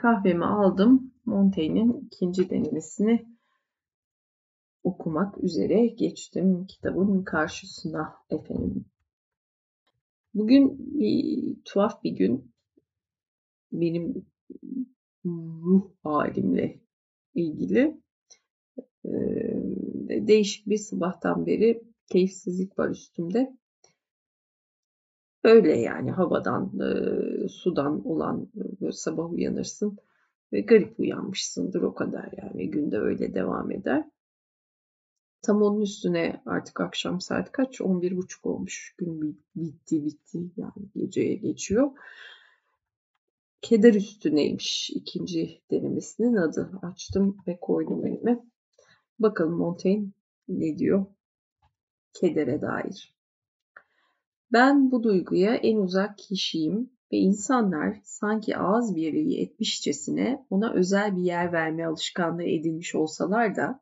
kahvemi aldım. Montaigne'in ikinci denemesini okumak üzere geçtim kitabın karşısına efendim. Bugün bir tuhaf bir gün benim ruh halimle ilgili değişik bir sabahtan beri keyifsizlik var üstümde. Öyle yani havadan, e, sudan olan böyle sabah uyanırsın ve garip uyanmışsındır o kadar yani günde öyle devam eder. Tam onun üstüne artık akşam saat kaç? 11.30 olmuş. Gün bitti bitti yani geceye geçiyor. Keder üstüneymiş ikinci denemesinin adı. Açtım ve koydum elime. Bakalım Montaigne ne diyor kedere dair. Ben bu duyguya en uzak kişiyim ve insanlar sanki ağız birliği etmişçesine ona özel bir yer verme alışkanlığı edinmiş olsalar da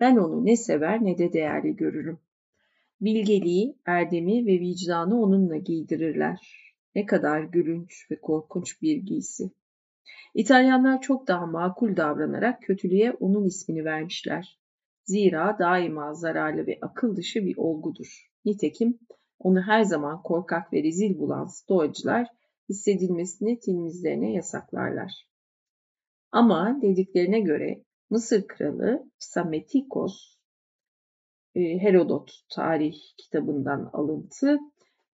ben onu ne sever ne de değerli görürüm. Bilgeliği, erdemi ve vicdanı onunla giydirirler. Ne kadar gülünç ve korkunç bir giysi. İtalyanlar çok daha makul davranarak kötülüğe onun ismini vermişler. Zira daima zararlı ve akıl dışı bir olgudur. Nitekim onu her zaman korkak ve rezil bulan stoacılar hissedilmesini tilmizlerine yasaklarlar. Ama dediklerine göre Mısır kralı Psametikos, e, Herodot tarih kitabından alıntı,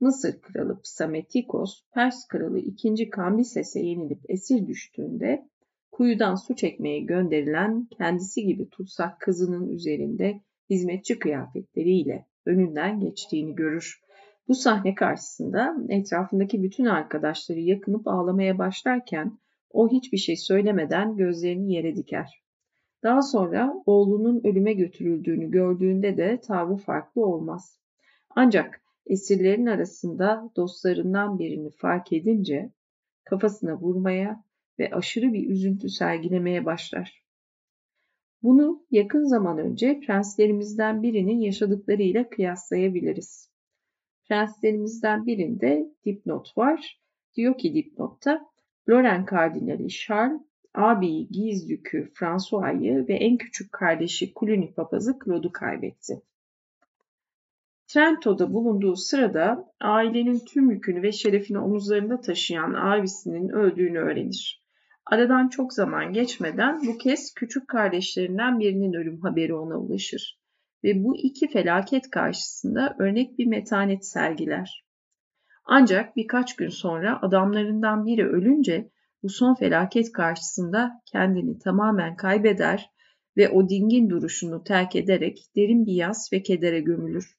Mısır kralı Psametikos, Pers kralı 2. Kambises'e yenilip esir düştüğünde kuyudan su çekmeye gönderilen kendisi gibi tutsak kızının üzerinde hizmetçi kıyafetleriyle önünden geçtiğini görür. Bu sahne karşısında etrafındaki bütün arkadaşları yakınıp ağlamaya başlarken o hiçbir şey söylemeden gözlerini yere diker. Daha sonra oğlunun ölüme götürüldüğünü gördüğünde de tavrı farklı olmaz. Ancak esirlerin arasında dostlarından birini fark edince kafasına vurmaya ve aşırı bir üzüntü sergilemeye başlar. Bunu yakın zaman önce prenslerimizden birinin yaşadıklarıyla kıyaslayabiliriz. Prenslerimizden birinde dipnot var. Diyor ki dipnotta Loren Kardinali Charles, ağabeyi Gizdükü François'yı ve en küçük kardeşi Cluny papazı Claude'u kaybetti. Trento'da bulunduğu sırada ailenin tüm yükünü ve şerefini omuzlarında taşıyan abisinin öldüğünü öğrenir. Aradan çok zaman geçmeden bu kez küçük kardeşlerinden birinin ölüm haberi ona ulaşır ve bu iki felaket karşısında örnek bir metanet sergiler. Ancak birkaç gün sonra adamlarından biri ölünce bu son felaket karşısında kendini tamamen kaybeder ve o dingin duruşunu terk ederek derin bir yas ve kedere gömülür.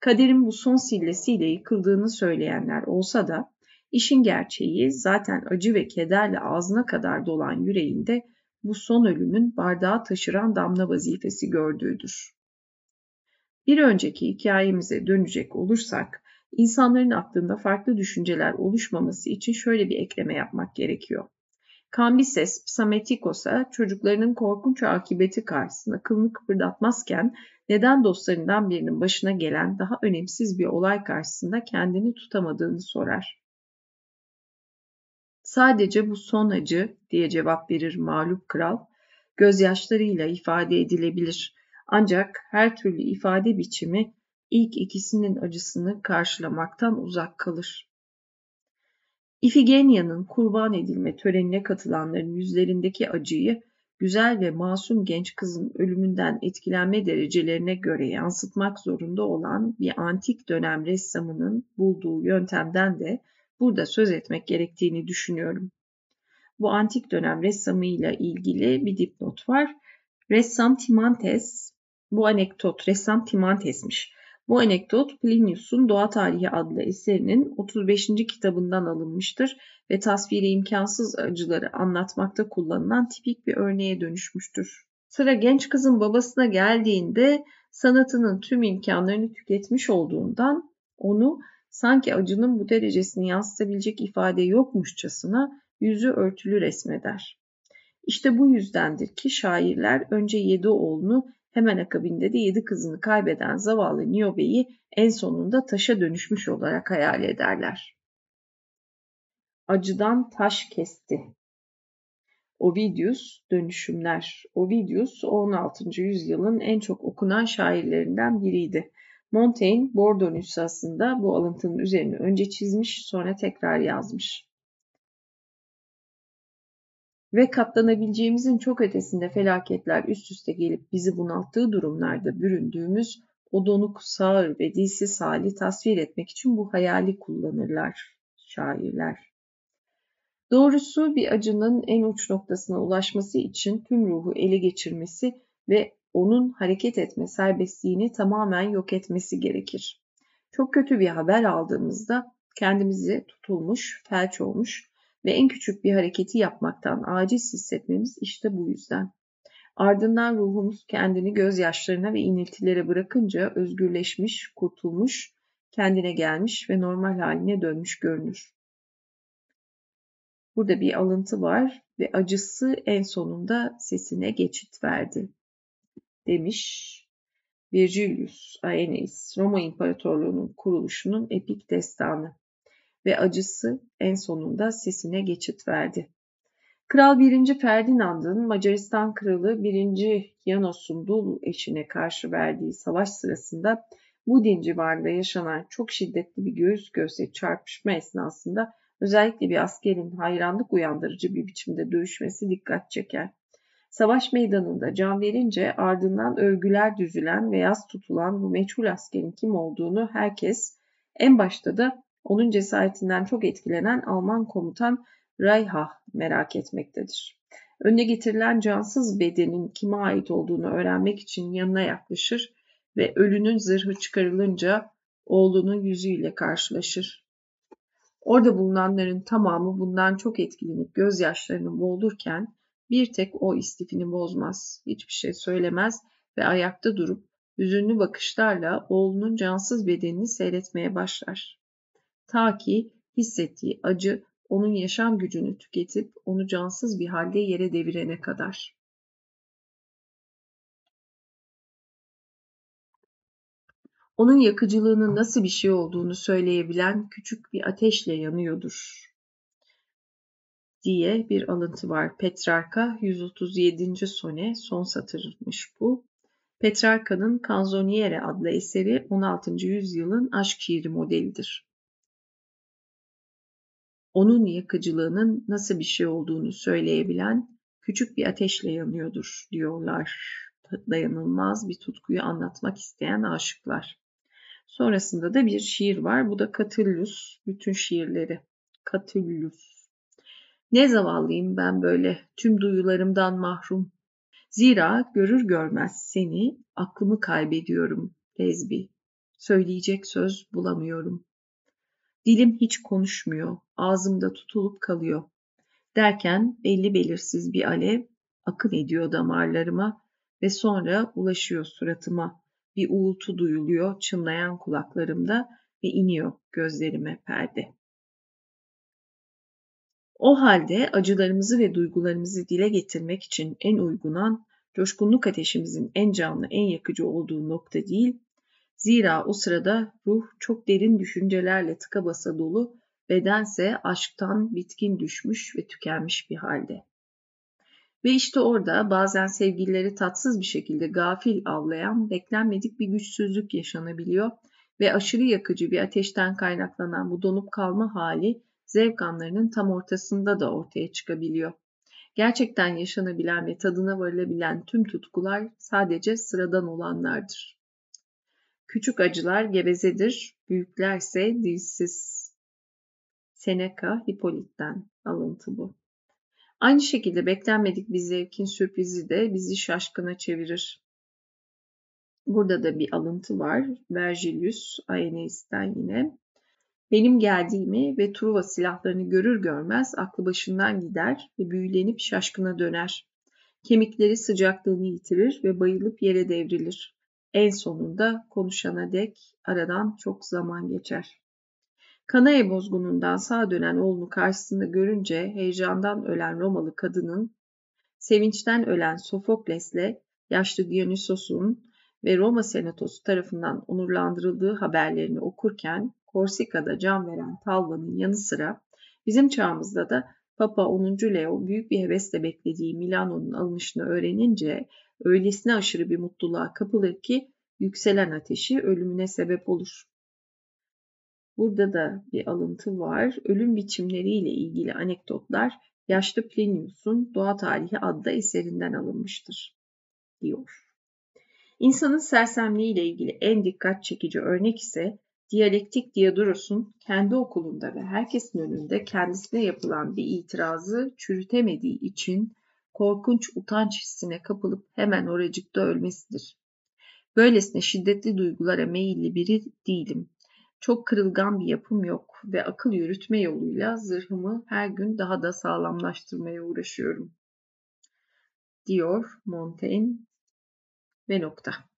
Kaderin bu son sillesiyle yıkıldığını söyleyenler olsa da İşin gerçeği zaten acı ve kederle ağzına kadar dolan yüreğinde bu son ölümün bardağı taşıran damla vazifesi gördüğüdür. Bir önceki hikayemize dönecek olursak, insanların aklında farklı düşünceler oluşmaması için şöyle bir ekleme yapmak gerekiyor. Kambises Psametikos'a çocuklarının korkunç akıbeti karşısında kılını kıpırdatmazken neden dostlarından birinin başına gelen daha önemsiz bir olay karşısında kendini tutamadığını sorar. Sadece bu son acı diye cevap verir mağlup kral, gözyaşlarıyla ifade edilebilir. Ancak her türlü ifade biçimi ilk ikisinin acısını karşılamaktan uzak kalır. İfigenia'nın kurban edilme törenine katılanların yüzlerindeki acıyı güzel ve masum genç kızın ölümünden etkilenme derecelerine göre yansıtmak zorunda olan bir antik dönem ressamının bulduğu yöntemden de burada söz etmek gerektiğini düşünüyorum. Bu antik dönem ressamıyla ilgili bir dipnot var. Ressam Timantes, bu anekdot ressam Timantes'miş. Bu anekdot Plinius'un Doğa Tarihi adlı eserinin 35. kitabından alınmıştır ve tasviri imkansız acıları anlatmakta kullanılan tipik bir örneğe dönüşmüştür. Sıra genç kızın babasına geldiğinde sanatının tüm imkanlarını tüketmiş olduğundan onu sanki acının bu derecesini yansıtabilecek ifade yokmuşçasına yüzü örtülü resmeder. İşte bu yüzdendir ki şairler önce yedi oğlunu hemen akabinde de yedi kızını kaybeden zavallı Niobe'yi en sonunda taşa dönüşmüş olarak hayal ederler. Acıdan taş kesti. Ovidius Dönüşümler. Ovidius 16. yüzyılın en çok okunan şairlerinden biriydi. Montaigne Bordeaux nüshasında bu alıntının üzerine önce çizmiş sonra tekrar yazmış. Ve katlanabileceğimizin çok ötesinde felaketler üst üste gelip bizi bunalttığı durumlarda büründüğümüz o donuk, sağır ve dilsiz hali tasvir etmek için bu hayali kullanırlar şairler. Doğrusu bir acının en uç noktasına ulaşması için tüm ruhu ele geçirmesi ve onun hareket etme serbestliğini tamamen yok etmesi gerekir. Çok kötü bir haber aldığımızda kendimizi tutulmuş, felç olmuş ve en küçük bir hareketi yapmaktan aciz hissetmemiz işte bu yüzden. Ardından ruhumuz kendini gözyaşlarına ve iniltilere bırakınca özgürleşmiş, kurtulmuş, kendine gelmiş ve normal haline dönmüş görünür. Burada bir alıntı var ve acısı en sonunda sesine geçit verdi demiş Virgilius Aeneis, Roma İmparatorluğu'nun kuruluşunun epik destanı ve acısı en sonunda sesine geçit verdi. Kral 1. Ferdinand'ın Macaristan Kralı 1. Janos'un dul eşine karşı verdiği savaş sırasında Budin civarında yaşanan çok şiddetli bir göğüs göğse çarpışma esnasında özellikle bir askerin hayranlık uyandırıcı bir biçimde dövüşmesi dikkat çeker. Savaş meydanında can verince ardından övgüler düzülen ve yaz tutulan bu meçhul askerin kim olduğunu herkes en başta da onun cesaretinden çok etkilenen Alman komutan Reihach merak etmektedir. Önüne getirilen cansız bedenin kime ait olduğunu öğrenmek için yanına yaklaşır ve ölünün zırhı çıkarılınca oğlunun yüzüyle karşılaşır. Orada bulunanların tamamı bundan çok etkilenip gözyaşlarını boğulurken bir tek o istifini bozmaz, hiçbir şey söylemez ve ayakta durup hüzünlü bakışlarla oğlunun cansız bedenini seyretmeye başlar. Ta ki hissettiği acı onun yaşam gücünü tüketip onu cansız bir halde yere devirene kadar. Onun yakıcılığının nasıl bir şey olduğunu söyleyebilen küçük bir ateşle yanıyordur diye bir alıntı var. Petrarka 137. sone son satırmış bu. Petrarka'nın Canzoniere adlı eseri 16. yüzyılın aşk şiiri modelidir. Onun yakıcılığının nasıl bir şey olduğunu söyleyebilen küçük bir ateşle yanıyordur diyorlar. Dayanılmaz bir tutkuyu anlatmak isteyen aşıklar. Sonrasında da bir şiir var. Bu da Catullus. Bütün şiirleri. Catullus. Ne zavallıyım ben böyle tüm duyularımdan mahrum. Zira görür görmez seni aklımı kaybediyorum Lezbi. Söyleyecek söz bulamıyorum. Dilim hiç konuşmuyor, ağzımda tutulup kalıyor. Derken belli belirsiz bir alev akın ediyor damarlarıma ve sonra ulaşıyor suratıma. Bir uğultu duyuluyor çınlayan kulaklarımda ve iniyor gözlerime perde. O halde acılarımızı ve duygularımızı dile getirmek için en uygunan, coşkunluk ateşimizin en canlı, en yakıcı olduğu nokta değil, zira o sırada ruh çok derin düşüncelerle tıka basa dolu, bedense aşktan bitkin düşmüş ve tükenmiş bir halde. Ve işte orada bazen sevgilileri tatsız bir şekilde gafil avlayan, beklenmedik bir güçsüzlük yaşanabiliyor ve aşırı yakıcı bir ateşten kaynaklanan bu donup kalma hali zevk anlarının tam ortasında da ortaya çıkabiliyor. Gerçekten yaşanabilen ve tadına varılabilen tüm tutkular sadece sıradan olanlardır. Küçük acılar gevezedir, büyüklerse dilsiz. Seneca Hippolyt'ten alıntı bu. Aynı şekilde beklenmedik bir zevkin sürprizi de bizi şaşkına çevirir. Burada da bir alıntı var. Vergilius Aeneis'ten yine. Benim geldiğimi ve Truva silahlarını görür görmez aklı başından gider ve büyülenip şaşkına döner. Kemikleri sıcaklığını yitirir ve bayılıp yere devrilir. En sonunda konuşana dek aradan çok zaman geçer. Kanae bozgunundan sağ dönen oğlunu karşısında görünce heyecandan ölen Romalı kadının, sevinçten ölen Sofokles'le yaşlı Dionysos'un ve Roma Senatosu tarafından onurlandırıldığı haberlerini okurken Korsika'da can veren Talva'nın yanı sıra bizim çağımızda da Papa 10. Leo büyük bir hevesle beklediği Milano'nun alınışını öğrenince öylesine aşırı bir mutluluğa kapılır ki yükselen ateşi ölümüne sebep olur. Burada da bir alıntı var. Ölüm biçimleriyle ilgili anekdotlar yaşlı Plinius'un Doğa Tarihi adlı eserinden alınmıştır, diyor. İnsanın sersemliğiyle ilgili en dikkat çekici örnek ise diyalektik Diodorus'un kendi okulunda ve herkesin önünde kendisine yapılan bir itirazı çürütemediği için korkunç utanç hissine kapılıp hemen oracıkta ölmesidir. Böylesine şiddetli duygulara meyilli biri değilim. Çok kırılgan bir yapım yok ve akıl yürütme yoluyla zırhımı her gün daha da sağlamlaştırmaya uğraşıyorum. Diyor Montaigne ve nokta.